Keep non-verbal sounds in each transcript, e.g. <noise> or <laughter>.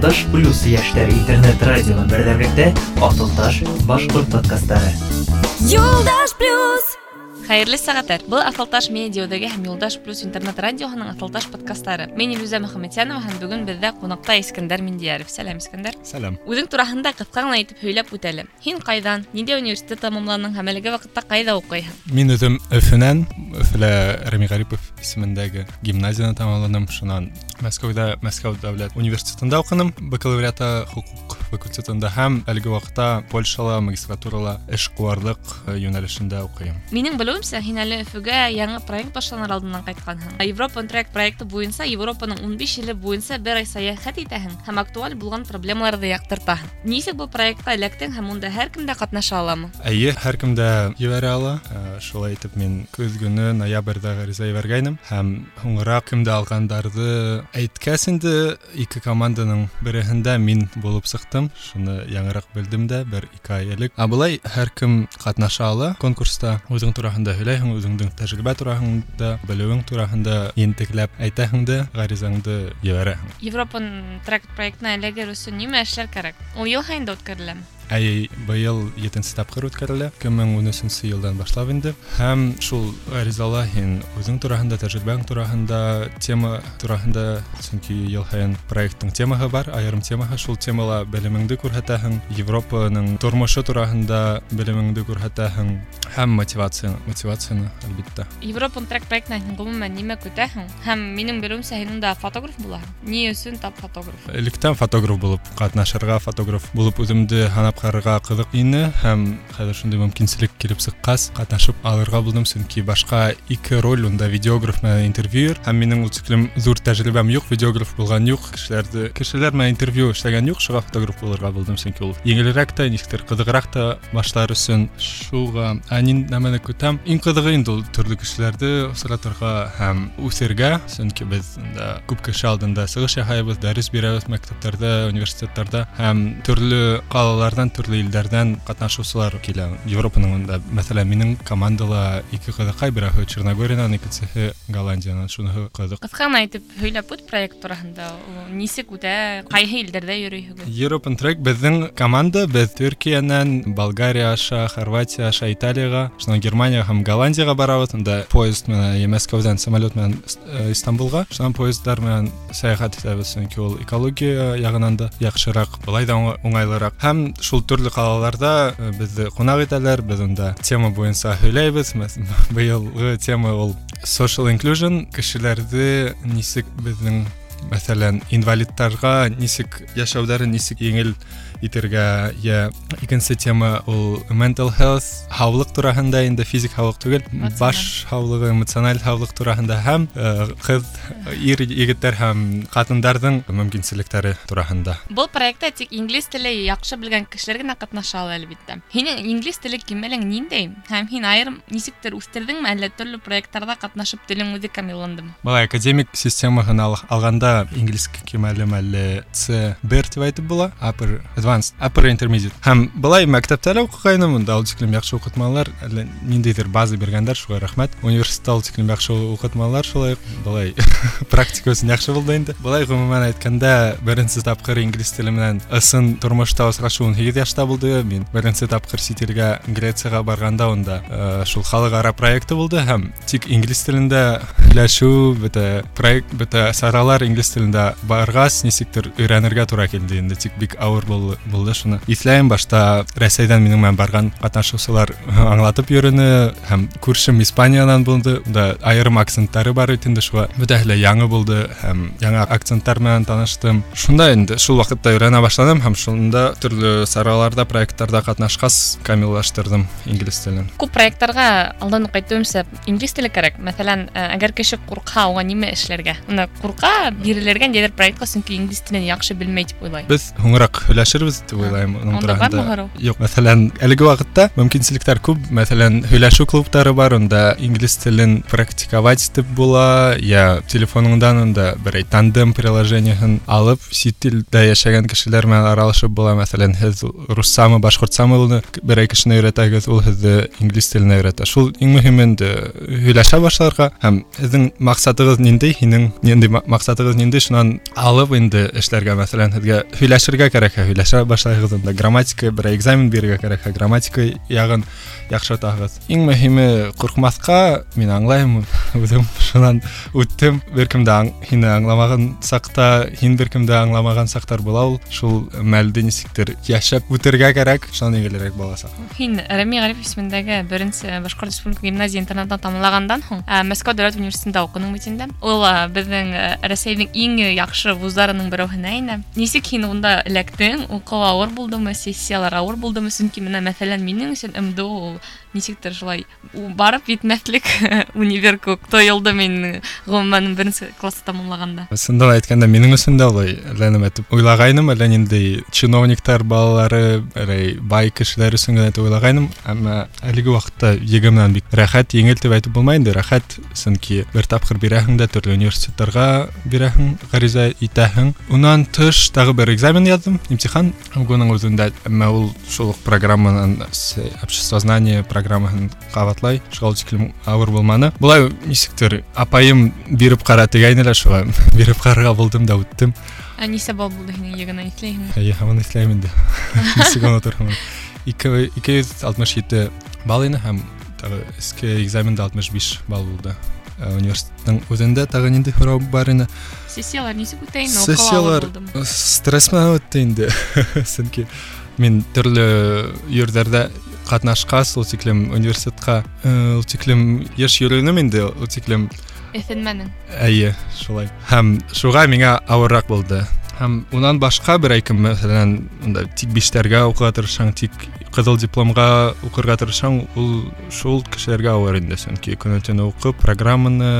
Юлдаш плюс яшьтәр интернет радионы берҙәмлектә Асылташ башҡорт подкасттары. Юлдаш плюс Хәйерле сәғәттәр. Был Асылташ медиадәге һәм Юлдаш плюс интернет радиоһының Асылташ подкасттары. Мин Илүзә Мөхәммәтянова һәм бүгін беҙҙә ҡунаҡта Искәндәр Миндияров. Сәлам, Искәндәр. Сәлам. Үҙең тураһында ҡыҫҡа ғына итеп һөйләп үтәле. Һин ҡайҙан, ниндәй университет тамамланың һәм әлеге ваҡытта ҡайҙа уҡыйһың? Мин үҙем Өфөнән, Өфөлә Рәми Ғарипов исемендәге гимназияны тамамланым. Шунан Мәскәүҙә Мәскәү дәүләт университетында уҡыным, бакалавриата хоҡуҡ факультетында һәм әлеге ваҡытта Польшала магистратурала эшҡыуарлыҡ йүнәлешендә уҡыйым. Минең белеүемсә, һин әле Өфөгә яңы проект башланыр алдынан ҡайтҡанһың. Европа проект проекты буйынса Европаның 15 иле буйынса бер ай сәйәхәт итәһең һәм актуаль булған проблемаларҙы яҡтыртаһың. Нисек был проектҡа эләктең һәм унда һәр кем дә ҡатнаша аламы? Әйе, һәр кем дә ебәрә ала. Ә, Шулай итеп мин көҙ көнө ноябрҙә ғариза ебәргәйнем һәм һуңыраҡ кемдә алғандарҙы әйткәс инде ике команданың береһендә мин булып сыҡтым. Шуны яңыраҡ белдем дә бер ике ай элек. Ә былай һәр кем ҡатнаша ала конкурста. Үҙең тураһында һөйләйһең, үҙеңдең тәжрибә тураһында, белеүең тураһында ентекләп әйтәһең дә ғаризаңды ебәрәһең. Европа проект проектына эләгер өсөн нимә эшләр кәрәк? Ул йыл һайында үткәреләме? Әй, быйыл етенсе тапҡыр үткәрелә, 2013 йылдан башлап инде. Һәм шул ғаризала һин үҙең тураһында, тәжрибәң тураһында, тема тураһында, сөнки йыл һайын проекттың темаһы бар, айырым темаһы, шул темала белемеңде күрһәтәһең, Европаның тормошо тураһында белемеңде күрһәтәһең, һәм мотивацияны, мотивацияны, әлбиттә. Европа проект проектына һин ғөмүмән нимә көтәһең? Һәм минең белеүемсә һин унда фотограф булаһың. Ни өсөн тап фотограф? Электән фотограф булып ҡатнашырға, фотограф булып үҙемде һанап ҡарарға ҡыҙыҡ ине һәм хәҙер шундай мөмкинселек килеп сыҡҡас, ҡатнашып алырға булдым, сөнки башҡа ике роль унда видеограф менән интервьюер һәм минең ул тиклем ҙур тәжрибәм юҡ, видеограф булған юҡ, кешеләрҙе кешеләр менән интервью эшләгән юҡ, шуға фотограф булырға булдым, сөнки ул еңелерәк та, нисектер ҡыҙығыраҡ та башлар өсөн шуға. Ә мин нәмәне көтәм. Иң ҡыҙығы инде ул төрлө кешеләрҙе осратырға һәм үҫергә, сөнки беҙ унда күп кеше алдында сығыш яһайбыҙ, дәрес бирәбеҙ мәктәптәрҙә, университеттарда һәм төрлө ҡалаларҙан, төрлө илдәрҙән ҡатнашыусылар килә. Европаның унда, мәҫәлән, минең командала ике ҡыҙыҡай, берәүһе Черногориянан, икенсеһе Голландиянан. Шуныһы ҡыҙыҡ. Ҡыҫҡа ғына итеп һөйләп үт проект тураһында. Ул нисек үтә? Ҡайһы илдәрҙә йөрөйһөгөҙ? European Track беҙҙең команда, беҙ Төркиянән, Болгария аша, Хорватия аша, Италияға, шунан Германия һәм Голландияға барабыҙ. Унда поезд менән, я Мәскәүҙән самолет менән э, Истанбулға, шунан поездар менән сәйәхәт итәбеҙ, сөнки ул экология яғынан да яҡшыраҡ, былай да уңай- уңайлыраҡ. Һәм шул төрлө ҡалаларда э, беҙҙе ҡунаҡ итәләр, беҙ унда тема буйынса һөйләйбеҙ. Мәс- <laughs> Быйылғы тема ул social inclusion, кешеләрҙе нисек беҙҙең мәҫәлән инвалидтарға нисек йәшәүҙәрен нисек еңел итергә я икенсе тема ул mental health һаулыҡ тураһында инде физик һаулыҡ түгел баш һаулығы эмоциональ һаулыҡ тураһында һәм э, ҡыҙ ир егеттәр һәм ҡатындарҙың мөмкинселектәре тураһында Был проектта тик инглиз теле яҡшы белгән кешеләр генә ҡатнаша ала әлбиттә. Һинең инглиз теле кимәлең ниндәй? Һәм һин айырым нисектер үҫтерҙеңме, әллә төрлө проекттарҙа ҡатнашып телең үҙе камилландымы? былай академик системаһын ал- алғанда инглиз кимәлем әле C1 тип әйтеп була upper advanced upper intermediate һәм былай мәктәптә лә уҡығайным унда ул тиклем яҡшы уҡытмалар әллә ниндәйҙер база биргәндәр шуға рәхмәт университетта ул тиклем яҡшы уҡытмалар шулай уҡ былай <laughs> практика өсөн яҡшы булды инде былай ғөмүмән әйткәндә беренсе тапҡыр инглиз теле менән ысын тормошта осрашыуым һигеҙ йәштә булды мин беренсе тапҡыр сит илгә Грецияға барғанда унда э, шул халыҡ-ара проекты булды һәм тик инглиз телендә һөйләшеү бөтә проект бөтә саралар инглиз телендә барғас нисектер өйрәнергә тура килде инде тик бик ауыр бул- булды шуны иҫләйем башта рәсәйҙән минең менән барған ҡатнашыусылар <laughs> аңлатып йөрөнө һәм күршем испаниянан булды да айырым акценттары бар бит инде шуға бөтәһе лә яңы булды һәм яңа акценттар менән таныштым шунда инде шул ваҡытта өйрәнә башланым һәм шунда төрлө сараларда проекттарда ҡатнашҡас камиллаштырҙым инглиз телен Күп проекттарға алдан уҡ әйтеүемсә инглиз теле кәрәк. Мәҫәлән, ә, әгәр кеше ҡурҡһа, уға нимә эшләргә? Уны ҡурҡа бирелергә ниҙер проектҡа, сөнки инглиз телен яҡшы белмәй тип уйлай. Беҙ һуңыраҡ һөйләшербеҙ һөйләшәбез дип уйлайм уның Онда бармы тураһында һорау? Юк, мәсәлән, әлеге вакытта мөмкинселектәр күп. Мәсәлән, һөйләшү клубтары бар, онда инглиз телен практиковать итеп була, я телефоныңдан онда берәй тандем приложениеһын алып, сит телдә яшәгән кешеләр менән аралашып була. Мәсәлән, һез руссамы, башкортсамы улны берәй кешене өйрәтәгез, ул һеҙҙе инглиз теленә өйрәтә. Шул иң мөһиме инде һөйләшә башларга һәм һеҙҙең маҡсатығыҙ ниндәй, һинең ниндәй ма- маҡсатығыҙ ниндәй, шунан алып инде эшләргә. Мәсәлән, һеҙгә һөйләшергә кәрәк, һөйләшә баштайбыз анда грамматика бир экзамен берүүгө карайка грамматика ягын яҡшыртаһығыҙ. Иң мөһиме ҡурҡмаҫҡа, мин аңлайым, үҙем шунан үттем. Бер кем дә аң- һине аңламаған саҡта, һин бер кем дә аңламаған саҡтар була ул. Шул мәлде нисектер йәшәп үтергә кәрәк, шунан еңелерәк буласаҡ. Һин Рәми Ғариф исемендәге беренсе Башҡорт Республика гимназия интернатын тамамлағандан һуң ә, Мәскәү дәүләт университетында уҡының бит инде. Ул ә, беҙҙең ә, Рәсәйҙең иң яҡшы вуздарының берәүһенә инә. Нисек һин унда эләктең? Уҡыу ауыр булдымы, сессиялар ауыр булдымы? Сөнки менә мәҫәлән минең өсөн МДУ ул нешектір жылай барып етнәфтілік <laughs> универ көктой жолда мен ғылым бірінші классты тамамлағанда шындығын айтқанда менің үшін де олай ләнім айтып ойлагайным ләнемдей чиновниктар балалары әлей бай кишилер үшін ойлағаным деп ойлагайным әмма әлеге уақытта егемнан бик рахат еңел деп айтып болмайды рахат чөнки бір тапқыр бирәһең дә төрле университеттерге бирәһең гариза итәһең онан тыш тағы бір экзамен яздым имтихан буның өзінде әмма ул шул программанан общество знания обществознание программаһын кабатлай, шуга тиклем авыр булманы. Булай нисектер апайым биреп кара тигәйнеләр шуга <laughs> биреп карарга булдым да үттем. Ә нисә балл булды һинең егенә иҫләйһеңме? Әйе, һаман эшләйм инде. <laughs> Нисек онотырмын. 267 балл ине һәм тагы эске экзаменда 65 балл булды. Ә, Университеттің үзендә тагы нинди һорау бар ине. Сессиялар нисек үтә инде? Сессиялар стресс менән үтте инде. <laughs> Сөнки мин төрле йөрҙәрҙә ҡатнашҡас, ул тиклем университетҡа, э, ул тиклем йыш йөрөнөм инде, ул тиклем Эҫенмәнең. Әйе, шулай. Һәм шуға миңа ауырыраҡ булды. Һәм унан башҡа бер әйкем, мәҫәлән, унда тик биштәргә уҡырға тырышаң, тик ҡыҙыл дипломға уҡырға тырышаң, ул шул кешеләргә ауыр инде. Сөнки көнө-төнө уҡып, программаны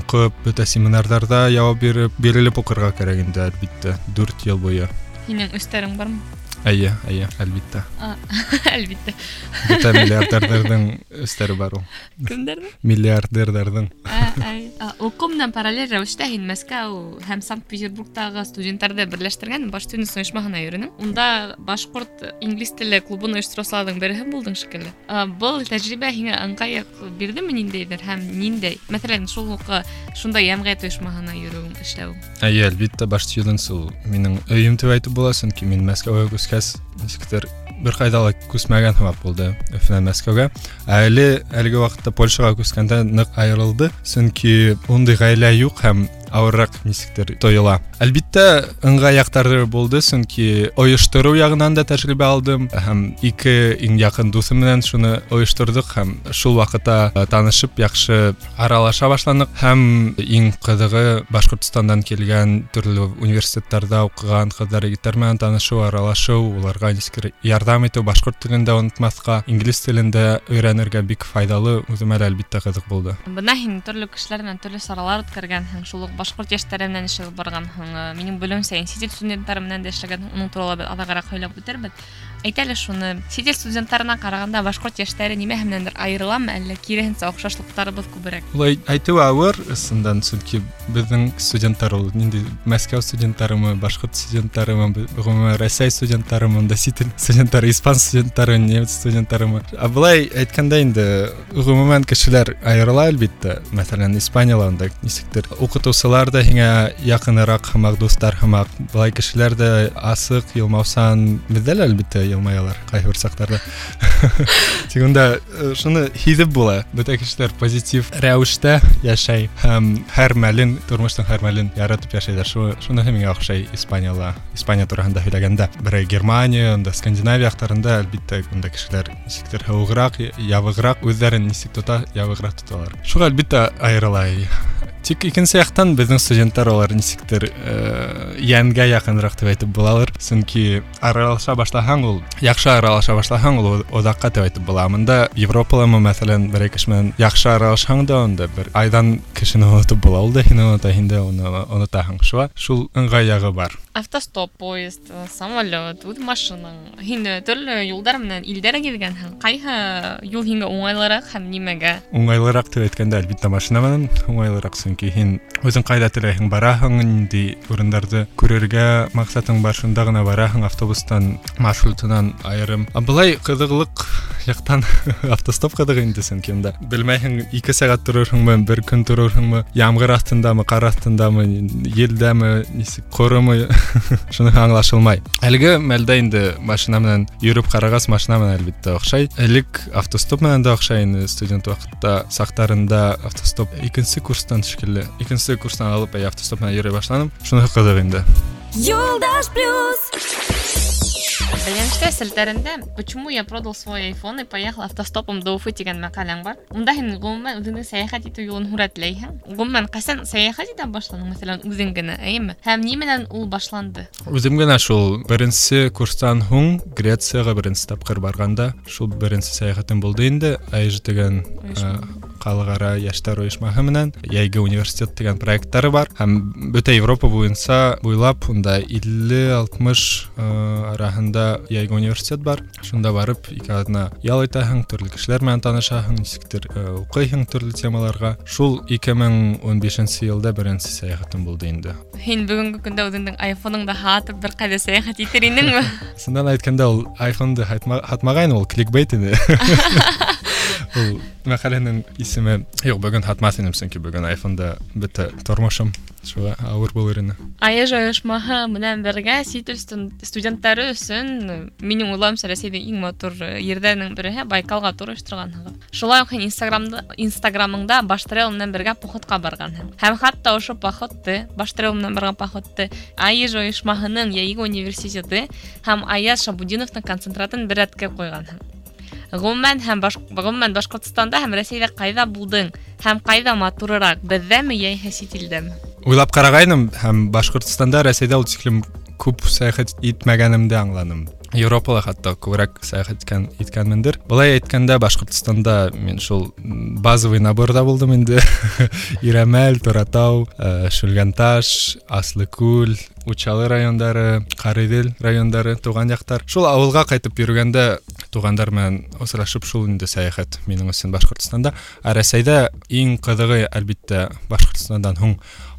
уҡып, бөтә семинарҙарҙа яуап биреп, бирелеп уҡырға кәрәк инде, әлбиттә, дүрт йыл буйы. Һинең өстәрең бармы? Әйе, әйе, әлбиттә. <laughs> Әлбиттә. Бөтә <laughs> миллиардерҙарҙың өҫтәре бар ул. Кемдәрҙең? Миллиардерҙарҙың. Уҡыу менән параллель рәүештә һин Мәскәү һәм Санкт-Петербургтағы студенттарҙы берләштергән баш студент ойошмаһына йөрөнөң. Унда башҡорт инглиз теле клубын ойоштороусыларҙың береһе булдың шикелле. Ә, Был тәжрибә һиңә ыңғайыҡ бирҙеме ниндәйҙер һәм ниндәй? Мәҫәлән, шул уҡ шундай йәмғиәт ойошмаһына йөрөүең, эшләүең. Әйе, әлбиттә, баш студент ул минең өйөм тип әйтеп була, сөнки мин Мәскәүгә күскәс, нисектер бер ҡайҙа ла күсмәгән һымаҡ булды Өфөнән Мәскәүгә. Ә Әле әлеге ваҡытта Польшаға күскәндә ныҡ айырылды, сөнки ундай ғаилә юҡ һәм ауырыраҡ нисектер тойола. Әлбиттә, ыңғай яҡтары булды, сөнки ойоштороу яғынан да тәжрибә алдым һәм ике иң яҡын дуҫым менән шуны ойошторҙоҡ һәм шул ваҡытта э, танышып яҡшы аралаша башланыҡ һәм иң ҡыҙығы Башҡортостандан килгән төрлө университеттарҙа уҡыған ҡыҙҙар егеттәр менән танышыу, аралашыу, уларға нисек ярҙам итеү, башҡорт телен дә онотмаҫҡа, инглиз телен дә өйрәнергә бик файҙалы, үҙемә лә әлбиттә ҡыҙыҡ булды. Бына һин төрлө кешеләр менән төрлө саралар үткәргәнһең, шул ук башҡорт йәштәре менән эш алып барғанһың. Ә, Минең белеүемсә, сит ил студенттары менән дә эшләгәнһең, уның турала беҙ аҙағыраҡ һөйләп үтербеҙ. Әйт әле шуны, сит ил студенттарына ҡарағанда башҡорт йәштәре нимәһе менәндер айырыламы, әллә киреһенсә оҡшашлыҡтарыбыҙ күберәк? Улай әйтеү ауыр, ысындан, сөнки беҙҙең студенттар ул нинди Мәскәү студенттарымы, башҡорт студенттарымы, ғөмүмән Рәсәй студенттарымы, да сит ил студенттары, испан студенттары, немец студенттарымы. Ә былай әйткәндә инде ғөмүмән кешеләр айырыла әлбиттә. Мәҫәлән, Испанияла унда нисектер уҡытыусылар да һиңә яҡыныраҡ һымаҡ, дуҫтар һымаҡ. Былай кешеләр дә асыҡ, йылмаусан, беҙҙә лә әлбиттә йылмаялар ҡайһы бер саҡтарҙа. <laughs> Тик унда э, шуны һиҙеп була. Бөтә кешеләр позитив рәүештә йәшәй һәм һәр мәлен, тормоштоң һәр мәлен яратып йәшәйҙәр. Шу шуныһы миңә оҡшай Испанияла. Испания тураһында һөйләгәндә, берәй Германия, унда Скандинавия яҡтарында әлбиттә унда кешеләр нисектер һыуығыраҡ, ябығыраҡ, үҙҙәрен нисек тота, ябығыраҡ тоталар. Шуға әлбиттә айырыла. Тик икенсе яктан безнең студентлар алар нисектер э, янгә якынрак дип әйтеп булалар. Сөнки аралаша башлаһаң ул, яхшы аралаша башлаһаң ул одакка дип әйтеп була. Монда Европалама мәсәлән бер кеше менән яхшы аралашһаң да онда бер айдан кешене онытып була. Ул да һине оныта, һин дә уны онытаһың. Шуңа шул ыңгай ягы бар. Автостоп, поезд, э, самолет, үҙ машинаң. Һин э, төрлө юлдар менән илдәр гиҙгәнһең. Ҡайһы юл һиңә уңайлыраҡ һәм нимәгә? Уңайлыраҡ дип әйткәндә, әлбиттә машина менән уңайлыраҡ, сөнки һин үзең ҡайҙа теләйһең бараһың, нинди урындарҙы күрергә маҡсатың бар, шунда ғына бараһың автобустан, маршрутынан айырым. Ә былай ҡыҙыҡлыҡ яҡтан <laughs> автостоп ҡыҙыҡ инде, сөнки унда белмәйһең, ике сәғәт торорһыңмы, бер көн торорһыңмы, ямғыр аҫтындамы, ҡар аҫтындамы, елдәме, нисек ҡоромы, <laughs> шуныһы аңлашылмай. Әлеге мәлдә инде машина менән йөрөп ҡарағас, машина менән әлбиттә оҡшай. Элек автостоп менән дә оҡшай ине студент ваҡытта, саҡтарында автостоп икенсе курстан шикелле. Икенсе курстан алып, әй автостоп менән йөрөй башланым. Шуныһы ҡыҙыҡ инде. Юлдаш плюс Бәйләнештә селтәрендә «Почему я продал свой iPhone и поехал автостопом до Уфы» тигән мәҡәләң бар. Унда һин ғөмүмән үҙеңдең сәйәхәт итеү юлын һүрәтләйһең. Ғөмүмән ҡасан сәйәхәт итә башланың, мәсәлән, үҙең генә, әйеме? Һәм ни менән ул башланды? Үзем генә шул беренсе курстан һуң Грецияға беренсе тапҡыр барғанда, шул беренсе сәйәхәтем булды инде. АИЖ дигән Ойошма. э, халыҡара йәштәр ойошмаһы менән Йәйге университет дигән проекттары бар һәм бөтә Европа буйынса буйлап унда 50-60 араһында Йәйге университет бар. Шунда барып ике аҙна ял итәһең, төрлө кешеләр менән танышаһың, нисектер э, уҡыйһың төрлө темаларға. Шул 2015 йылда беренсе сәйәхәтем булды инде. Һин бөгөнгө көндә үҙеңдең айфоныңды һатып бер ҡайҙа сәйәхәт итер инеңме? <laughs> Сындан әйткәндә ул iPhone-ды һатма- һатмағайны, ул кликбейт ине. <laughs> Ул мәҡәләнең исеме, юҡ, бөгөн һатмаҫ инем, сөнки бөгөн iPhone-да бөтә тормошом шуға ауыр булыр ине. АЕЖ ойошмаһы менән бергә сит ил студен- студенттары өсөн минең уйлауымса Рәсәйҙең иң матур э, ерҙәренең береһе Байкалға тур ойошторғанһығыҙ. Шулай уҡ һин Инстаграмда Инстаграмыңда Баштрел менән бергә походҡа барғанһың. Һәм хатта ошо походты, Баштрел менән барған походты АЕЖ ойошмаһының Йәйге университеты һәм Аяз Шабудиновтың концентратын бер рәткә ҡуйғанһың. Ғөмүмән һәм баш, ғөмүмән Башҡортостанда һәм Рәсәйҙә ҡайҙа булдың һәм ҡайҙа матурыраҡ, беҙҙәме йәиһә сит илдәме? Уйлап ҡарағайным һәм Башҡортостанда, Рәсәйҙә ул тиклем күп сәйәхәт итмәгәнемде аңланым. еуропаға хатта көбірек саяхат еткен еткенміндер. Былай айтқанда башқұртстанда мен шул базовый наборда болдым енді <laughs> ирамәл торатау э, шүлгәнташ аслыкүл учалы райондары Қарыдел райондары туған жактар шул ауылга кайтып жүргәндә туғандар менен очрашып шул инде саяхат менің үчүн башкортстанда ә ең иң кызыгы әлбәттә башкортстандан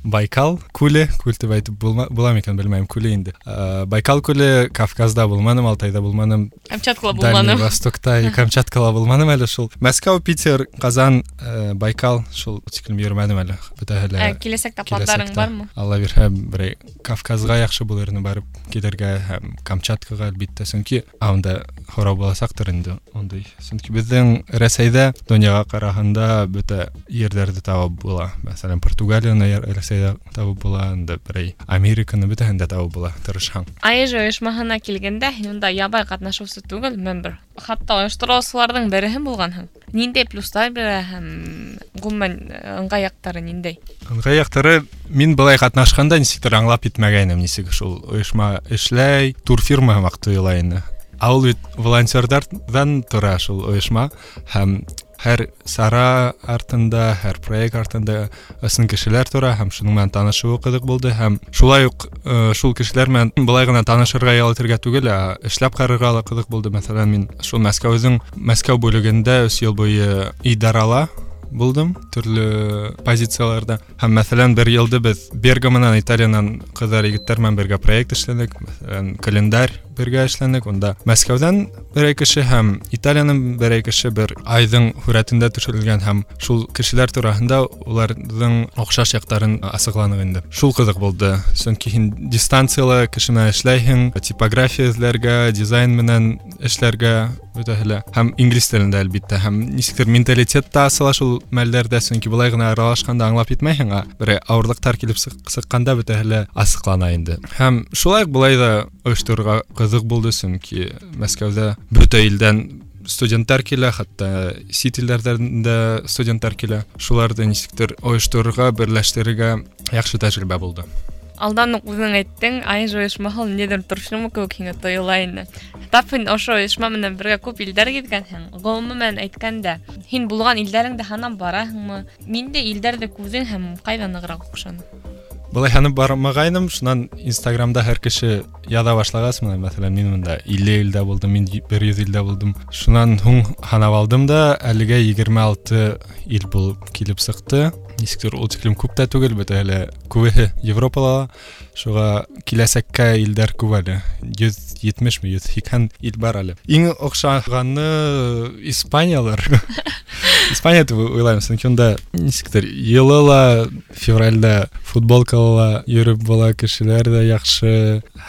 байкал көлі көл деп айтып бола ма екен білмеймін көлі енді. Ә, байкал көлі кавказда болмадым алтайда болмадым <laughs> камчаткала болмадым востокта камчаткала болмадым әлі сол мәскеу питер қазан э, ә, байкал сол тиклим йөрмәдем әлі. Бөтә әле киләсәк бар ма? Алла бирһә бер кавказга яхшы булырны барып китергә һәм камчаткаға әлбиттә сөнки анда хорау буласактыр инде ондай. Сөнки безнең рәсәйдә дөньяга караганда бөтә йерләрде табып була мәсәлән португалияны рәсәй Рәсәйҙә табып була, инде берәй Американы бөтәһен дә табып була, тырышһаң. АЕЖ ойошмаһына килгәндә һин унда ябай ҡатнашыусы түгел, мембер. Хатта ойоштороусыларҙың береһе булғанһың. Ниндәй плюстар бирә һәм ғүмән ыңғай яҡтары ниндәй? Ыңғай яҡтары мин былай ҡатнашҡанда нисектер аңлап итмәгәйнем, нисек шул ойошма эшләй, турфирма һымаҡ тойола ине. Ә ул бит волонтерҙарҙан тора шул ойошма һәм һәр сара артында, һәр проект артында ысын кешеләр тора һәм шуның менән танышыуы ҡыҙыҡ булды һәм шулай уҡ э, шул кешеләр менән былай ғына танышырға ял итергә түгел, ә эшләп ҡарарға ла ҡыҙыҡ булды. Мәҫәлән, мин шул Мәскәүҙең Мәскәү бүлегендә өс йыл буйы идарала булдым төрлө позицияларда һәм мәсәлән бер йылды беҙ Берга менән Италиянан ҡыҙҙар егеттәр менән бергә проект эшләнек мәсәлән календарь бергә эшләнек унда Мәскәүҙән берәй кеше һәм Италияның берәй кеше бер айҙың һүрәтендә төшөрөлгән һәм шул кешеләр тураһында уларҙың оҡшаш яҡтарын асыҡланыҡ инде шул ҡыҙыҡ булды сөнки һин дистанцияла кеше менән эшләйһең типография эҙләргә дизайн менән эшләргә бөтәһе лә һәм инглиз телендә әлбиттә һәм нисектер менталитет та асыла шул мәлдәрдә сөнки былай ғына аралашҡанда аңлап етмәйһең ә берәй ауырлыҡтар килеп сыҡ- сыҡҡанда бөтәһе лә асыҡлана инде һәм шулай уҡ былай ҙа ойошторорға ҡыҙыҡ булды сөнки Мәскәүҙә бөтә илдән студенттар килә хатта сит илдәрдән дә студенттар килә шуларҙы нисектер ойошторорға берләштерергә яҡшы тәжрибә булды алдан ук үҙең әйттең АИЖ ойошмаһы ул ниҙер торшымы кеүек һиңә тойола ине тап һин ошо ойошма менән бергә күп илдәр гиҙгәнһең ғөмүмән әйткәндә һин булған илдәреңдә һанап бараһыңмы ниндәй илдәрҙе күрҙең һәм ҡайҙа нығыраҡ оҡшаны былай һанып бармағайным шунан инстаграмда һәр кеше яҙа башлағас менә мәҫәлән мин бында илле илдә булдым мин бер йөҙ илдә булдым шунан һуң һанап алдым да әлегә егерме алты ил булып килеп сыҡты нисектер ул тиклем күп тә түгел бит әле күбеһе европала шуға киләсәккә илдәр күп әле йөҙ етмешме йөҙ һикһән ил бар әле иң оҡшағаны испаниялар <laughs> испания дип уйлайым сөнки унда нисектер йылы ла февралдә футболкала йөрөп була кешеләр дә яҡшы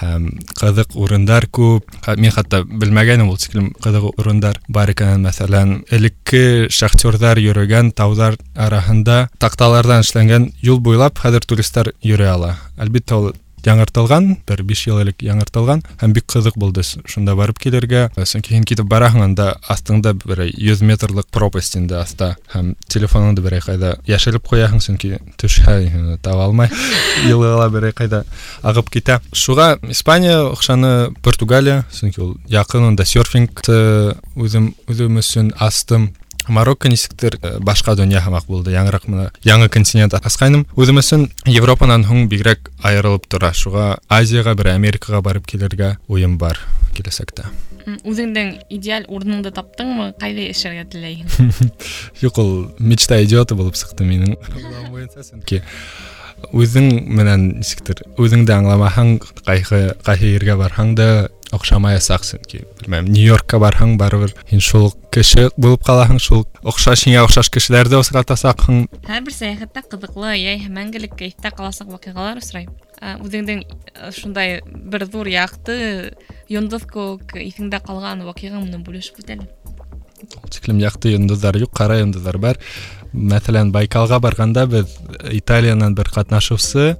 һәм ҡыҙыҡ урындар күп Ха- мин хатта белмәгәнем ул тиклем ҡыҙыҡ урындар бар икәнен мәҫәлән элекке шахтерҙар йөрөгән тауҙар араһында такталардан эшленген жол бойлап қазір туристтар жүре ала. Әлбәттә ол яңыртылған бер биш жыл элек яңыртылған һәм бик кызык булды шунда барып килергә соң киһин китеп бараһың анда астыңда бір йөз метрлык пропасть инде аста һәм телефоныңды бер кайда яшереп куяһың чөнки төшһә таба алмай <laughs> йылыла бер кайда агып китә. Шуға испания окшаны португалия чөнки ул якын серфингты үзем үзем өсөн астым. Марокко нисектер э, башка дөнья һымаҡ булды яңыраҡ мына яңы континент асҡайным үҙем өсөн европанан һуң бигерәк айырылып тора шуға азияға бер америкаға барып килергә уйым бар киләсәктә М, үҙеңдең идеаль урыныңды таптыңмы ҡайҙа йәшәргә теләйһең <laughs> юҡ ул мечта идиоты булып сыҡты минең буйынса сөнки үҙең менән нисектер үҙеңде аңламаһаң ҡайһы ҡайһы ергә барһаң да оҡшамаясаҡ сөнки белмәм нью йоркка барһаң барыбер һин шул уҡ кеше булып ҡалаһың шул оҡшаш һиңә оҡшаш кешеләрҙе осратасаҡһың һәр бер сәйәхәттә ҡыҙыҡлы йәиһә мәңгелек кәйефтә ҡаласаҡ ваҡиғалар осрай Ә, үҙеңдең ә, шундай бер ҙур яҡты йондоҙ кеүек иҫеңдә ҡалған ваҡиға менән бүлешеп үт әле тиклем яҡты йондоҙҙар юҡ ҡара йондоҙҙар бар мәҫәлән байкалға барғанда беҙ италиянан бер ҡатнашыусы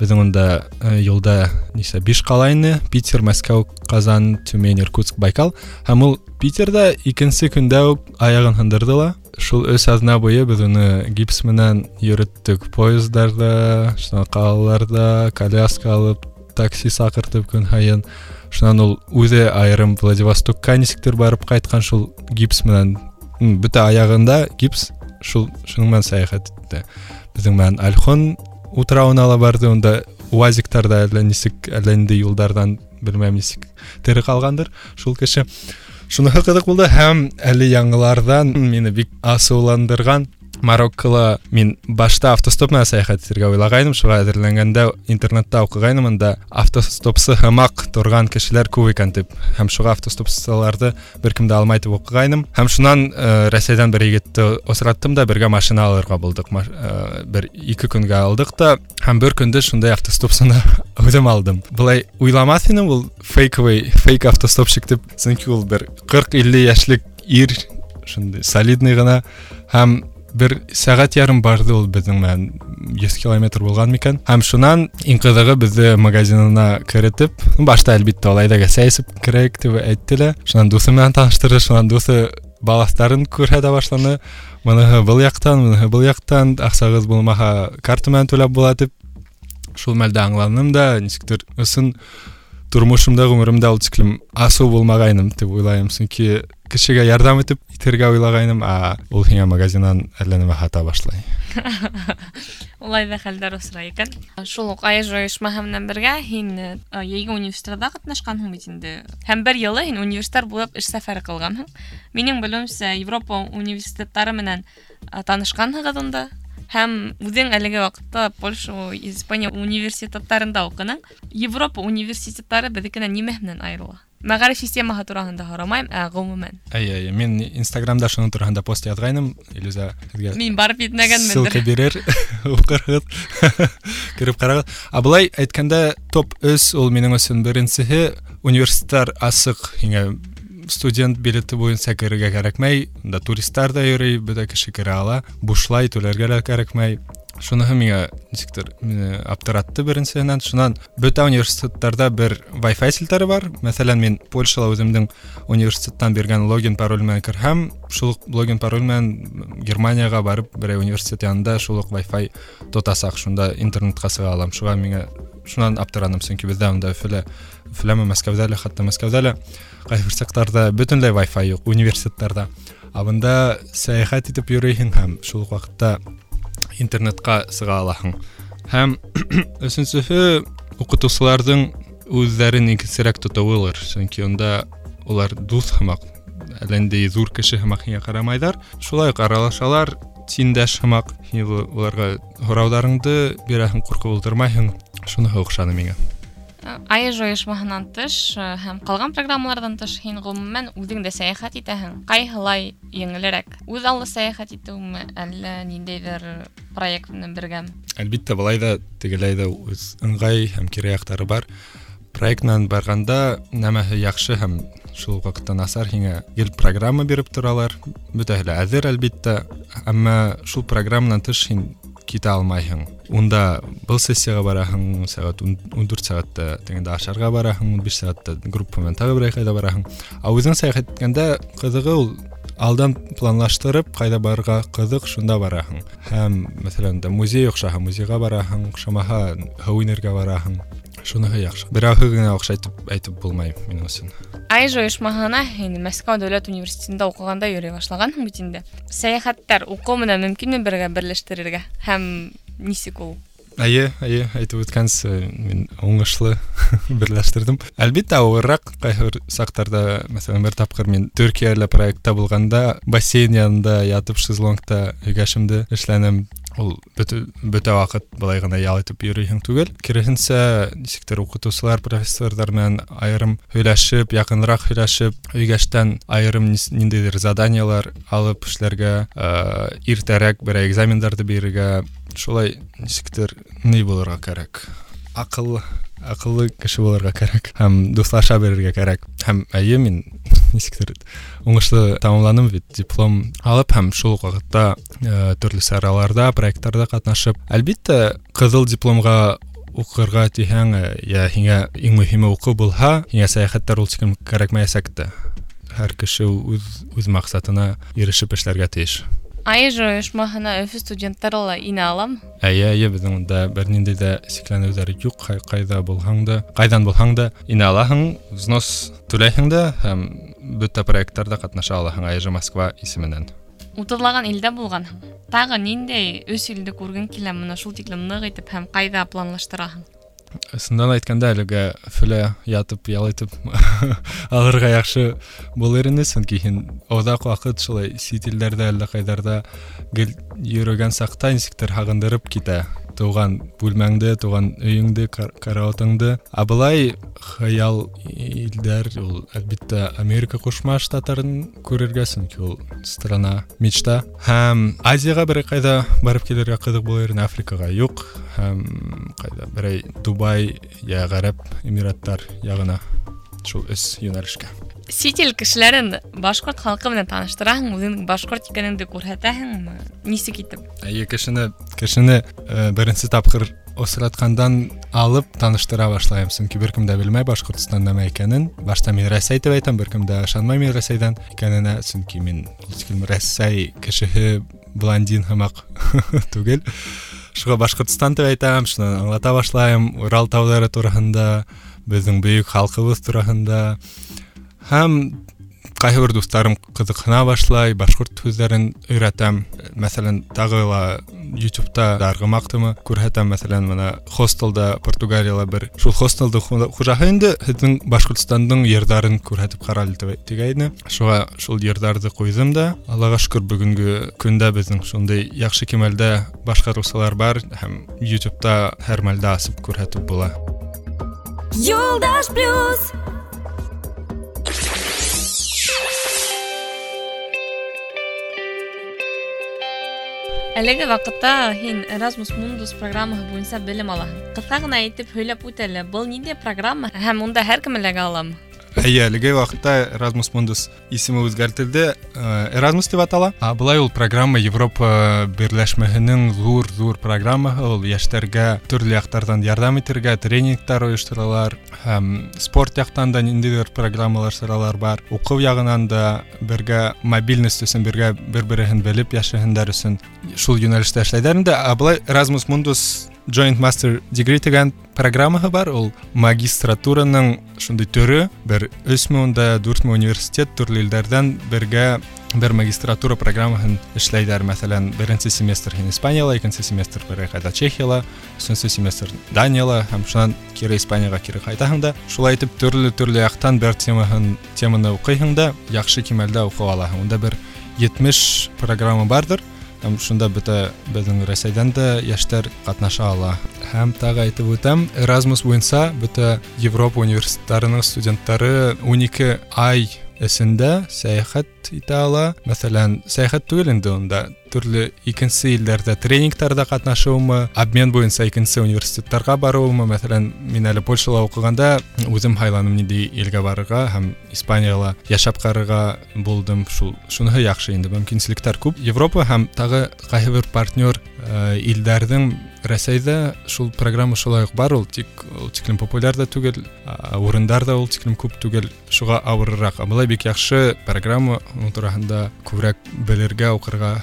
беҙҙең унда э, юлда нисә биш ҡала ине питер мәскәү ҡазан тюмень иркутск байкал һәм ул питерда икенсе көндә үк аяғын һындырҙы ла шул өс аҙна буйы беҙ уны гипс менән йөрөттөк поездарҙа шунан ҡалаларҙа коляска алып такси саҡыртып көн һайын шунан ул үҙе айырым владивостокка нисектер барып ҡайтҡан шул гипс менән м, бөтә аяғында гипс шул шуның менән сәйәхәт итте беҙҙең менән альхон утрауналар барды онда уазиктарда айланисек айланди юлдардан билмейм нисек тери калгандыр ушул киши шуну кызык һәм әлі яңылардан мені бик асыуландырған мароккола мен башта автостопна саяхаттерге ойлагайным шуга әзерләнгәндә интернетта окугайнымын да автостопсы хамақ тұрған кешеләр күп икән дип һәм шуга автостопсыларды беркем дә алмай дип окугайным һәм шуннан э, россиядән бер егетте осраттым да бірге машина алырга булдык. Э, бер ике көнгә алдык та һәм бір күнді шундай автостопсыны <laughs> үзем алдым. Былай уйламас идем ул фейковый фейк автостопщик дип. Чөнки ул бер кырк илле яшьлек ир шундый солидный ғана һәм бер сәғәт ярым барды ул беҙҙең менән 100 километр булған микән һәм шунан иң ҡыҙығы беҙҙе магазинына керетеп башта әлбиттә ул әйҙәгә сәй эсеп керәйек тип әйтте лә шунан дуҫы менән таныштырҙы шунан дуҫы балаҫтарын күрһәтә башланы мыныһы был яҡтан мыныһы был яҡтан аҡсағыҙ булмаһа карта менән түләп була тип шул мәлдә аңланым да нисектер ысын тормошомда ғүмеремдә ул тиклем асыу булмағайным дип уйлайым сөнки кешегә ярҙам итеп итергә уйлағайным а ул һиңә магазиннан әллә нәмә һата башлай <laughs> Улай ҙа хәлдәр осрай икән. Шул уҡ АЭЖ ойошмаһы менән бергә һин э, йәйге университетта ҡатнашҡанһың бит инде. Һәм бер йылы һин университет буйлап эш сәфәре ҡылғанһың. Минең белеүемсә, Европа университеттары менән э, танышҡанһығыҙ унда. Һәм үҙең әлеге ваҡытта Польша, Испания университеттарында уҡының. Европа университеттары беҙҙекенән нимә менән айырыла? Мәғариф системаһы тураһында һорамайым, ә ғөмүмән. Әй, әй, мин Инстаграмда шуның тураһында пост яҙғайным, Илюза һеҙгә Мин барып етмәгәнмендер. ссылка бирер, <laughs> уҡырһығыҙ, <laughs> кереп ҡарағыҙ. Ә былай әйткәндә, топ 3 ул минең өсөн беренсеһе университеттар асыҡ һиңә студент билеты буйынса керергә кәрәкмәй, да туристар да йөрөй, бөтә кеше керә ала, бушлай түләргә лә кәрәкмәй. шуныһы миңа нисектер мине аптыратты беренсеһенән шунан бөтә университеттарда бер wi-fi селтәре бар мәсәлән мин польшала үземнең университеттан биргән логин пароль менән керһәм шул ук логин пароль менән германияга барып берәй университет янында шул ук wi-fi тотасак шунда интернетка сыга алам шуга миңа шунан аптырадым сөнки бездә анда өфөлә өфөләме мәскәүдә лә хатта мәскәүдә лә кайбер сәктарда бөтөнләй wi-fi юк университеттарда ә бында сәяхәт итеп йөрөйһең һәм шул ук вакытта интернетка сыга алаһың һәм <clears throat> өченчеһе укытучыларның үзләрен нигезрәк тотуылыр чөнки онда улар дус һымак әлләндәй зур кеше һымак һиңа карамайҙар шулай ук аралашалар тиңдәш һымак һин уларға һорауҙарыңды бирәһең ҡурҡып ултырмайһың шуныһы оҡшаны миңа айж ойошмаһынан тыш э, һәм калган программалардан тыш һин ғөмүмән үҙең дә сәйәхәт итәһең ҡайһылай еңелерәк үҙ аллы сәйәхәт итеүме әллә ниндәйҙер проект менән бергәме әлбиттә былай да тегеләй ҙә үҙ ыңғай һәм кире яҡтары бар проект менән барғанда нәмәһе яҡшы һәм шул уҡ ваҡытта насар һиңә гел программа биреп торалар бөтәһе лә әҙер әлбиттә әммә шул программанан тыш һин китә алмайһың унда был сессияға бараһың сәғәт ун дүрт сәғәттә тегендә ашарға бараһың ун биш сәғәттә группа менән тағы берәй ҡайҙа бараһың ә үҙең сәйәхәт иткәндә ҡыҙығы ул алдан планлаштырып ҡайҙа барырға ҡыҙыҡ шунда бараһың һәм мәҫәлән дә музей оҡшаһа музейға бараһың оҡшамаһа һыу инергә бараһың шуныһы яҡшы берәүһе генә оҡшайтып әйтеп булмай минең өсөн айж ойошмаһына һин мәскәү дәүләт университетында уҡығанда йөрөй башлағанһың бит инде сәйәхәттәр уҡыу менән мөмкинме бергә берләштерергә һәм нисек ае әйе әйе айтып өткенсіз э, мен оңашлы <laughs> бірләштірдім. Әлбетте ауыррақ қайбір сақтарда мәселен бір тапқыр мен түркиялы проектта болғанда бассейн янында ятып шезлонгта үгәшімді эшләнем. Ул бөтә бөтә ваҡыт былай ғына ял итеп йөрөйһең түгел. Киреһенсә, нисектер уҡытыусылар, профессорҙар менән айырым һөйләшеп, яҡыныраҡ һөйләшеп, өйгәштән айырым нис- ниндәйҙер заданиялар алып эшләргә, э, иртәрәк берәй экзамендарҙы бирергә, шулай нисектер ни булырға кәрәк аҡыллы аҡыллы кеше булырға кәрәк һәм дуҫлаша белергә кәрәк һәм әйе мин несектерді оңғышты тамамладым ведь диплом алып һәм шул ук вакытта э, төрле сараларда проекттарда катнашып әлбәттә кызыл дипломга укырга тиһәң э, я һиңә иң мөһиме уку булһа һиңә сәяхәттәр ул кем кәрәкмәясәк тә һәр кеше үз үз максатына ирешеп эшләргә тиеш Айжы ойышмаһына өфө студенттары ла инә алам. Әйе, әйе, безнең монда бер ниндәй дә сикләнеүләр юк. Кайда булһаң да, кайдан булһаң да инә алаһың, взнос түләйһең дә һәм бөтә проекттарда ҡатнаша алаһың АЭЖ Москва исеменән. утыҙлаған илдә булғанһың тағы ниндәй өс илде күргең килә мына шул тиклем ныҡ итеп һәм ҡайҙа планлаштыраһың Ысындан әйткәндә, әлегә Өфөлә ятып, ял итеп <laughs> алырға яҡшы булыр ине, сөнки һин оҙаҡ ваҡыт шулай сит илдәрҙә, әллә ҡайҙарҙа гел йөрөгән саҡта нисектер һағындырып китә туған бөлмеңді туған үйіңді караотаңды а былай хаял елдер ол әлбетте америка кошма штаттарын көрерге ол страна мечта. Һәм азияға бір қайда барып килергә болар булыр африкаға юк. Һәм қайда берәй дубай я эмираттар яғына. шул өс йүнәлешкә. сит ил кешеләрен башҡорт халҡы менән таныштыраһың үҙеңдең башҡорт икәнеңде күрһәтәһеңме нисек итеп Әйе, кешене кешене э, беренсе тапҡыр осратҡандан алып таныштыра башлайым, сөнки бер кем дә белмәй Башҡортостан нәмә икәнен. Башта мин Рәсәй дип әйтәм, бер кем дә ышанмай мин Рәсәйҙән икәненә, сөнки мин ул тиклем Рәсәй кешеһе блондин һымаҡ <laughs> түгел. Шуға Башҡортостан дип әйтәм, шунан аңлата башлайым Урал тауҙары тураһында, біздің бүйік халқыбыз турасында һәм кайсы бир дустарым кызыксына башлай башкорт сөздерин өйрәтәм мәсәлән тагы ла ютубта даргы мактымы күрһәтәм мәсәлән мына хостелда португалияла бер шул хостелды хужаһы инде һезнең башкортстанның жердарын күрһәтеп каралды дигәйне шуға шул жердарды куйдым да аллага шөкер бүгенге көндә безнең шундый яхшы кимәлдә башкаручылар бар һәм ютубта һәр мәлдә асып күрһәтеп була. Юлдаш плюс Әлеге ваҡытта һин Erasmus Mundus программаһы буйынса белем алаһың. Ҡыҫа ғына итеп һөйләп үт әле, был ниндәй программа һәм унда һәр кем эләгә аламы? <laughs> Әйе, әлеге вакытта Erasmus Mundus исеме үзгәртелде. Э, Erasmus дип атала. А былай ул программа Европа берләшмәһенең зур-зур программаһы. Ул яшьләргә төрле яктардан ярдәм итәргә тренингтар оештыралар. Һәм спорт яктан да ниндидер программалар сыралар бар. Уку ягынан да бергә мобильность өсөн бергә бер-береһен белеп яшәһеннәр өсөн шул юнәлештә эшләйдәр инде. А былай Erasmus Mundus Joint Master Degree дигән программаһы бар. Ул магистратураның шундый төрө. Бер 3000 да 4000 университет төрле илләрдән бергә бер магистратура программаһын эшләйдәр. Мәсәлән, беренче семестр һин Испанияла, икенче семестр бер кайда Чехияла, өченче семестр Данияла һәм шуннан кире Испанияга кире кайтаһың да. Шулай итеп төрле төрле яктан бер темаһын теманы укыйһың да, яхшы кимәлдә укып алаһың. Унда бер 70 программа бардыр. Һәм шунда бөтә безнең Рәсәйдән дә яшьләр катнаша ала. Һәм тагы әйтеп үтәм, Erasmus буенча бөтә Европа университетларының студентлары 12 ай эсендә сәяхәт итә ала. Мәсәлән, сәяхәт түгел инде унда төрле икенче илләрдә тренингтарда катнашуымы, обмен буенча икенче университетларга баруымы, мәсәлән, мин әле Польшала укыганда үзем хайланым нинди илгә барырга һәм Испанияла яшәп карарга булдым. Шул шуныһы яхшы инде, мөмкинчелекләр күп. Европа һәм тагы кайһы бер партнер э, илләрнең Рәсәйдә шул программа шулай ук бар, ул тик ул тиклем популяр да түгел, а, урындар да ул тиклем күп түгел, шуга авыррак. Ә Былай бик яхшы программа, ул турында күбрәк белергә, укырга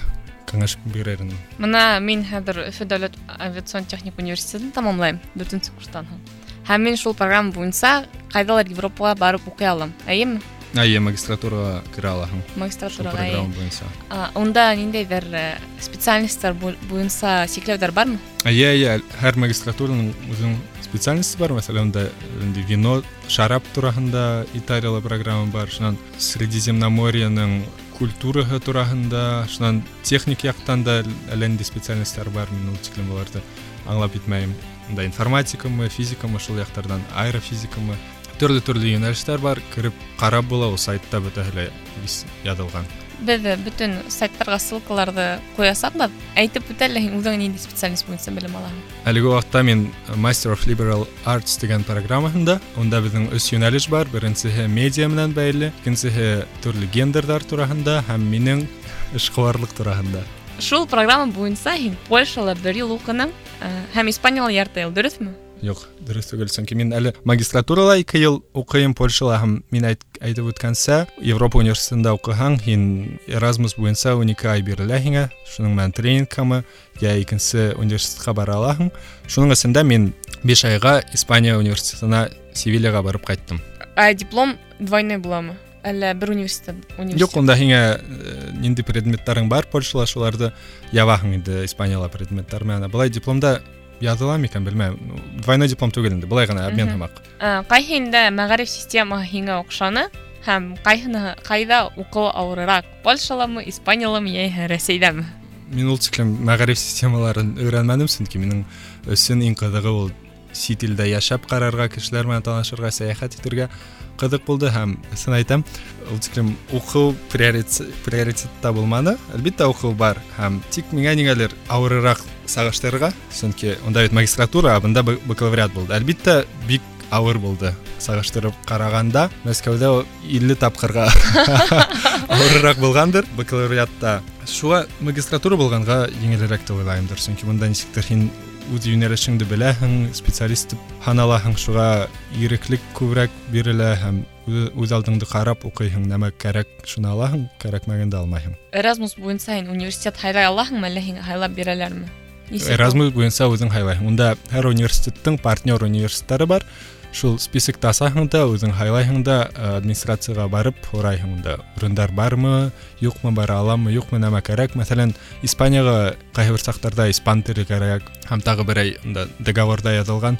кәңәш бирер идем. Мына мин хәзер Өфө дәүләт авиацион техник университетын тамамлайм, 4нче курстан һуң. Һәм мин шул программа буенча кайдалар Европага барып укый алам. Әйеме? Әйе, магистратурага керә алаһың. Шул Магистратурага. программа әйе. буенча. А, Унда ниндәйдер э, специальностьтар бу- буенча чикләүләр бармы? Әйе, әйе, һәр магистратураның үзенең специальности бар. Мәсәлән, да инде вино, шарап тураһында Италиялы программа бар. Шуннан Средиземноморьеның культураһы тураһында, шуннан техник яктан да әллә нинди специальностьлар бар. Мин ул тиклем буларда аңлап битмәйм. Да информатикамы, физикамы, шул яктардан аэрофизикамы, төрле төрле юнәлештәр бар. Кирип карап була, ул сайтта бөтәһе бис язылган. Без бөтен сайттарга ссылкаларды куясакбыз. Әйтеп үтәле һин үзең нинди специальность буенча белем алаһың? Әлеге вакытта мин Master of Liberal Arts дигән программаһында, онда безнең өч юнәлеш бар. Беренчеһе медиа менән бәйле, икенчеһе төрле гендерлар тураһында һәм минең эшкуарлык тураһында. Шул программа буенча һин Польшала бер ел укының, э, һәм Испанияла ярты ел, дөресме? Юк, дөрес түгел, чөнки мин әле магистратурала 2 ел укыйм Польшала һәм мин әйт, әйтеп үткәнсә, Европа университетында укыһаң, һин Erasmus буенча 12 ай бирелә һиңә, шуның менән тренингкамы, я икенче университетка бара алаһың. Шуның эчендә мин 5 айга Испания университетына Севильяга барып кайттым. А диплом двойной буламы? Әллә бер университет? университет? Юк, онда һиңә нинди предметларың бар Польшала, шуларды ябаһың инде Испанияла предметлар менән. Былай дипломда языла микән белмәм. Ну, Двойной диплом түгел инде, былай гына обмен Мгм. һымак. Ә, Кайһында мәгариф системаһы һиңә оҡшаны һәм кайһыны кайда уҡыу ауырыраҡ? Польшаламы, Испанияламы йәиһә Рәсәйҙәме? Мин ул тиклем мәгариф системаларын өйрәнмәдем, сөнки минең өсөн иң кызыгы ул сит илдә яшәп карарга, кешеләр менән танышырга, сәяхәт итәргә кызык булды һәм сын әйтәм, ул тиклем уку приоритет- приоритетта булманы. Әлбиттә уку бар һәм тик миңә ниңәлер авырырак сагыштырырга, сөнки онда бит магистратура, а бында бак- бакалавриат булды. Әлбиттә бик авыр булды. Сагыштырып караганда, Мәскәүдә ул 50 тапкырга <laughs> авыррак булгандыр бакалавриатта. Шуға магистратура булганга еңелрәк дип уйлаймдыр, чөнки монда ничектер һин үз юнәлешеңде беләһең, специалист дип һаналаһың, шуға иреклек күбрәк бирелә һәм үз- үз алдыңды карап укыйһың, нәмә кәрәк, шуны алаһың, кәрәкмәгәндә алмайһың. Erasmus буенча һин университет һайлай алаһыңмы, әллә һиңә һайлап бирәләрме? Нисек ул? Erasmus буенча үзең һайлайһың. Унда һәр университеттың партнер университетлары бар. Шул список тасаһың да, үзең һайлайһың да, э, администрацияга барып һорайһың да. Урындар бармы, юкмы, бара аламмы, юкмы, нәмә кәрәк. Мәсәлән, Испанияга кайһы бер сактарда испан теле кәрәк, һәм тагы берәй унда договорда язылган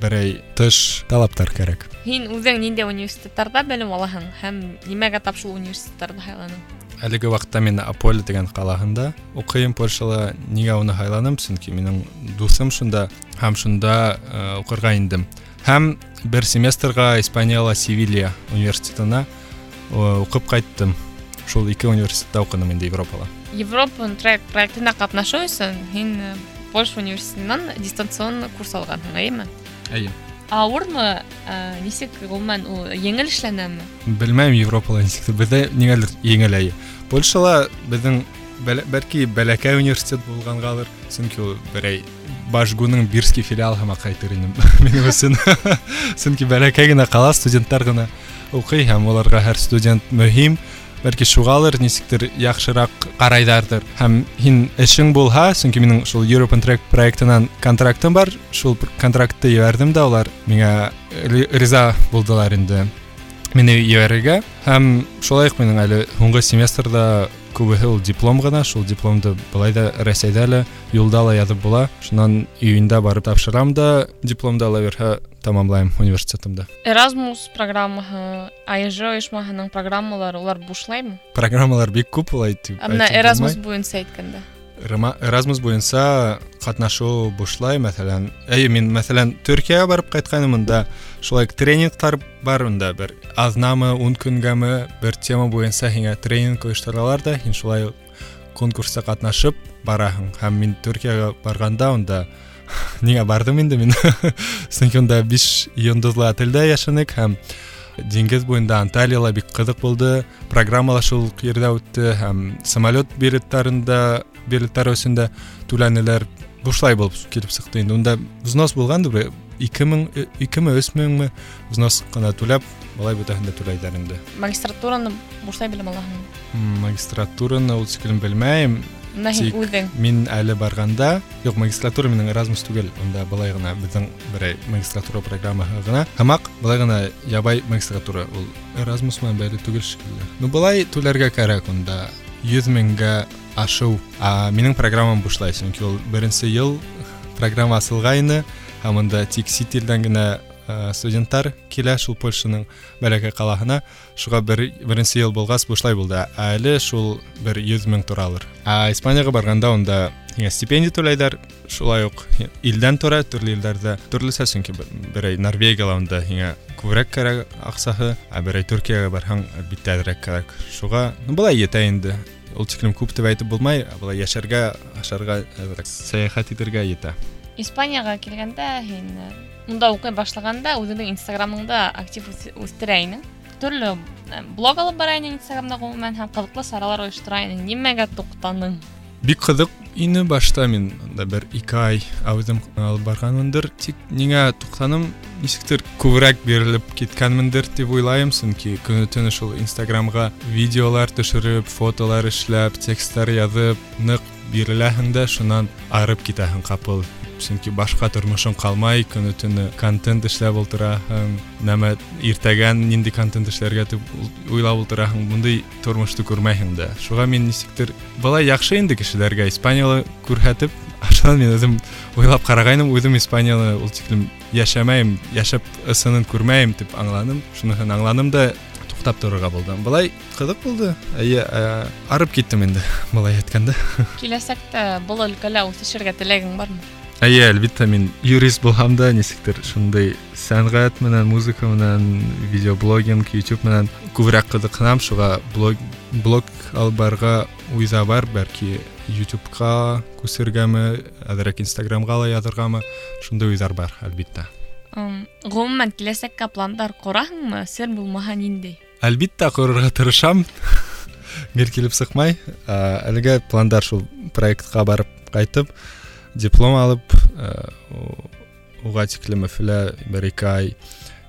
берәй тыш талаптар кәрәк. Һин үзең ниндәй университеттарда белем алаһың һәм нимәгә тап шул университеттарда һайланың? Әлеге вакытта мин Аполе дигән калаһында укыйм Польшала. Нигә уны һайланым? Чөнки минең дусым шунда һәм шунда э, укырга индем. Һәм бер семестрга Испанияла Севилья университетына э, укып кайттым. Шул ике университетта укыдым инде Европала. Европа трек проектына катнашу өсөн һин э, Польша университетынан дистанцион курс алганһың, әйеме? Әйе. ауырмы ә, нисек ғөмүмән ул еңел эшләнәме белмәйм европала нисектер беҙҙә ниңәлер еңел әйе польшала беҙҙең бәлә- бәлки бәләкәй университет булғанғалыр сөнки ул берәй башгуның бирский филиалы һымаҡ әйтер инем <laughs> минең өсөн <laughs> сөнки бәләкәй генә ҡала студенттар ғына уҡый һәм уларға һәр студент мөһим Бәлки шуғалыр нисектер яҡшыраҡ ҡарайҙарҙыр һәм һин эшең булһа сөнки минең шул European Track проектынан контрактым бар шул контрактты ебәрҙем дә улар миңә ри- риза булдылар инде. Мине ебәрергә. Һәм шулай уҡ минең әле һуңғы семестрда күбеһе ул диплом ғына шул дипломды былай да рәсәйҙә лә юлда ла яҙып була. Шунан июньдә барып тапшырам да дипломды ала бирһә тамамлайым университетымды Erasmus программаһы АЕЖ ойошмаһының программалары улар бушлаймы программалар бик күп улай тип Әмма әйтеп Erasmus булмай. буйынса әйткәндә Рема- Erasmus буйынса ҡатнашыу бушлай мәҫәлән әйе мин мәҫәлән Төркиягә барып ҡайтҡайным унда шулай тренингтар бар унда бер аҙнамы ун көнгәме бер тема буйынса һиңә тренинг ойошторалар да һин шулай уҡ конкурста ҡатнашып бараһың һәм мин Төркиягә барғанда унда <laughs> неге бардым инде мен содан кейін онда биш йондозлы отельде яшадык һәм деңгез буенда анталияла бик кызык булды. Программалашуу жерде үтте һәм самолет билеттарында билеттары өсүндө түләнеләр бушлай булып килеп чыкты инде. Унда взнос болгандыр бир 2000 миң эки ми өч взнос гана түләп балай бүтәһен дә инде. Магистратураны бушлай белем магистратураны ул шиклен белмәйм. менә һин Тик- үҙең мин әле барғанда юк магистратура минең Erasmus түгел унда былай гына беҙҙең берәй магистратура программаһы гына һымаҡ былай гына ябай магистратура ул Erasmus менән бәйле түгел шикелле ну былай түләргә кәрәк унда йөҙ меңгә ашыу а минең программам бушлай сөнки ул беренсе йыл программа асылғайны һәм унда тик сит илдән генә ә, студенттар килә шул польшаның бәләкәй ҡалаһына шуға бер беренсе йыл булғас бушлай булды ә әле шул бер йөҙ мең торалыр ә испанияға барғанда унда һиңә стипендия түләйҙәр шулай уҡ илдән тора төрлө илдәрҙә төрлөсә сөнки бер- берәй норвегияла унда һиңә күберәк кәрәк аҡсаһы ә берәй түркияға барһаң әлбиттә әҙерәк кәрәк шуға ну былай етә инде ул тиклем күп дип әйтеп булмай ә былай йәшәргә ашарға әҙерәк сәйәхәт итергә етә Испанияға килгәндә һин э, унда уҡый башлағанда үҙеңдең инстаграмыңда актив үс- үҫтерә инең төрлө э, блог алып бара инең инстаграмда ғөмүмән һәм ҡыҙыҡлы саралар ойоштора инең нимәгә туҡтаның бик ҡыҙыҡ ине башта мин да бер ике ай әүҙем алып барғанмындыр тик ниңә туҡтаным нисектер күберәк бирелеп киткәнмендер тип уйлайым сөнки көнө төнө шул инстаграмға видеолар төшөрөп фотолар эшләп тексттар яҙып ныҡ биреләһең дә шунан арып китәһең ҡапыл сөнки башҡа тормошоң ҡалмай көнө төнө контент эшләп ултыраһың нәмә иртәгән нинди контент эшләргә тип ул- уйлап ултыраһың бундай тормошто күрмәйһең дә шуға мин нисектер былай яҡшы инде кешеләргә испанияла күрһәтеп <laughs> шунан мин үҙем уйлап ҡарағайным үҙем испанияла ул тиклем йәшәмәйем йәшәп ысынын күрмәйем тип аңланым шуныһын аңланым да туҡтап торорға булдым былай ҡыҙыҡ булды эйе ә, арып киттем инде <laughs> былай әйткәндә <laughs> киләсәктә был өлкәлә үҫешергә теләгең бармы Әйе, әлбиттә мин юрист булһам да, нисектер шундай сәнғәт менән, музыка менән, видеоблогинг, YouTube менән күберәк ҡыҙыҡһынам, шуға блог блог алып барырға уйҙа бар, бәлки YouTube-ка күсергәме, әҙерәк Instagram-ға ла яҙырғамы, шундай уйҙар бар, әлбиттә. Ым, ғөмүмән киләсәккә пландар ҡораһыңмы сер булмаһа ниндәй әлбитте қоюға тырышамын еркелеп сықмай ә, әлгі пландар сол проектқа барып қайтып диплом алып уға тиклем мәфілә бер екі ай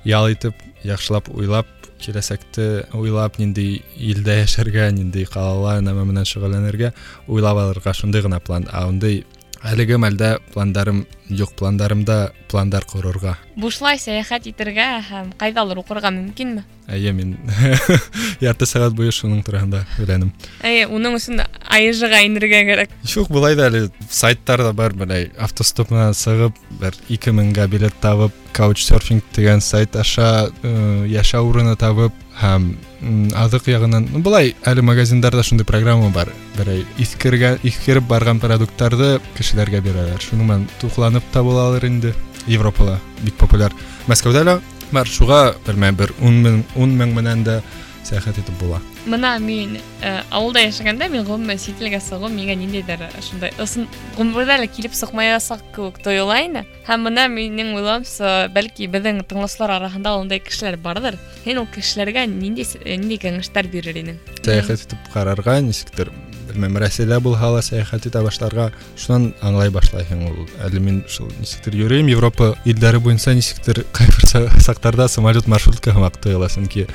ұял етіп яхшылап ойлап келесекті ойлап нендей елде яшәргә нендей қалала нәмә менән шұғылданерге ойлап алырға сондай гына план. А ондай әлеге мәлдә пландарым юҡ, пландарымда пландар ҡорорға. бушлай сәйәхәт итергә һәм ҡайҙалыр уҡырға мөмкинме Әйе, мин <laughs> ярты сәғәт буйы шуның тураһында һөйләнем. Әйе, уның өсөн айыжыға инергә кәрәк. Юк, былай да әле сайттар да бар, былай автостоп менән сығып, бер 2000-га билет табып, Couchsurfing дигән сайт аша э, яшәү урыны табып, һәм м, аҙыҡ яғынан, ну, былай әле магазиндарда шундай программа бар. Берәй иҫкергән, иҫкереп барған продукттарҙы кешеләргә бирәләр. Шуның менән туҡланып та булалыр инде. Европала бик популяр. Мәскәүҙә лә бар, шуға белмәйм, бер 10 мең 10 мең менән дә сәяхәт итеп була Мына мин э, ауылда яшәгәндә мин гомумән сит илгә сыгу миңа ниндәйҙер шундай ысын ғүмерҙә лә килеп сыҡмаясаҡ кеүек тойола ине. Һәм мына минең уйлауымса, бәлки беҙҙең тыңлаусылар араһында ундай кешеләр барҙыр. Һин ул кешеләргә ниндәй с- э, ниндәй кәңәштәр бирер инең? сәяхәт итеп ҡарарға нисектер белмәм рәсәйлә булһа ла сәяхәт итә башларға шунан аңлай башлайһың ул әле мин шул нисектер йөрөйөм европа илдәре буйынса нисектер ҡайбер са- саҡтарҙа самолет маршрутка һымаҡ тойола сөнки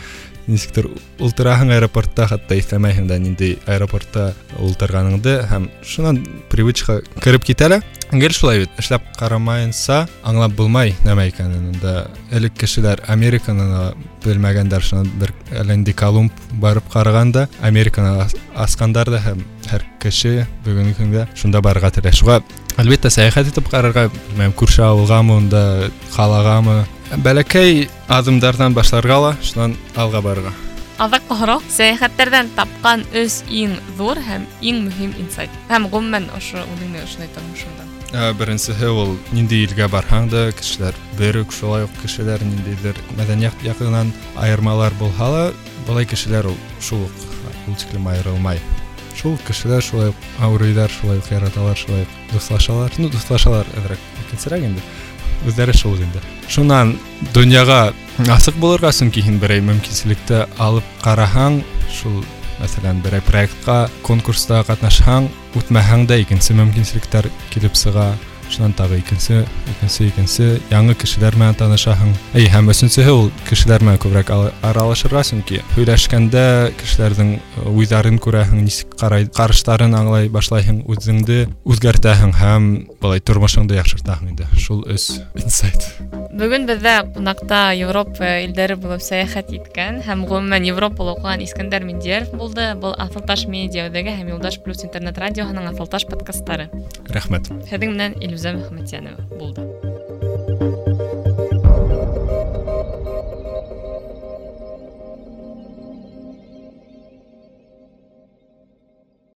нисектер ултыраһың аэропортта хатта истемәйһең да ниндей аэропортта ултырғаныңды һәм шунан привычка кіріп китәле Гел шулай бит, эшләп карамайынса, аңлап булмай нәмә икәнен. Да элек кешеләр Американы белмәгәндәр шуны бер Ленди Колумб барып караганда, Американы аскандар да һәм һәр кеше бүгенге көндә шунда барырга телә. Шуңа, әлбәттә, сәяхәт итеп карарга, мәм күрше авылгамы, унда калагамы, бәләкәй аҙымдарҙан башларға ла шунан алға барырға Аҙаҡ һорау сәйәхәттәрҙән тапҡан өс иң ҙур һәм иң мөһим инсайт. Һәм ғөмүмән ошо үҙеңнең ошондай тормошоңда. Ә, беренсеһе ул нинди илгә барһаң да кешеләр бер үк шулай ук кешеләр ниндейҙер мәҙәниәт яҡынан айырмалар булһа ла былай кешеләр ул шул ук ул тиклем айырылмай шул ук кешеләр шулай ук ауырыйҙар шулай ук яраталар шулай ук дуҫлашалар ну дуҫлашалар әҙерәк икенсерәк инде үҙҙәре шул инде шунан донъяға асыҡ булырға сөнки һин берәй мөмкинселекте алып ҡараһаң шул мәҫәлән берәй проектҡа конкурста ҡатнашһаң үтмәһәң дә икенсе мөмкинселектәр килеп сыға шунан тағы икенсе икенсе икенсе яңы кешеләр менән танышаһың әй һәм өсөнсөһө ул кешеләр менән күберәк ала- аралашырға сөнки һөйләшкәндә кешеләрҙең э, уйҙарын күрәһең нисек ҡарай ҡарыштарын аңлай башлайһың үҙеңде үҙгәртәһең һәм былай тормошоңдо яҡшыртаһың инде шул өс инсайт Бөгөн беҙҙә ҡунаҡта Европа илдәре булып сәйәхәт иткән һәм ғөмүмән Европала уҡыған Искәндәр Миндияров булды. Был Аҫылташ медиа үҙәге һәм Юлдаш плюс интернет радиоһының Аҫылташ подкастары. рәхмәт Һеҙҙең менән гүлзам ахматьянова. Болды.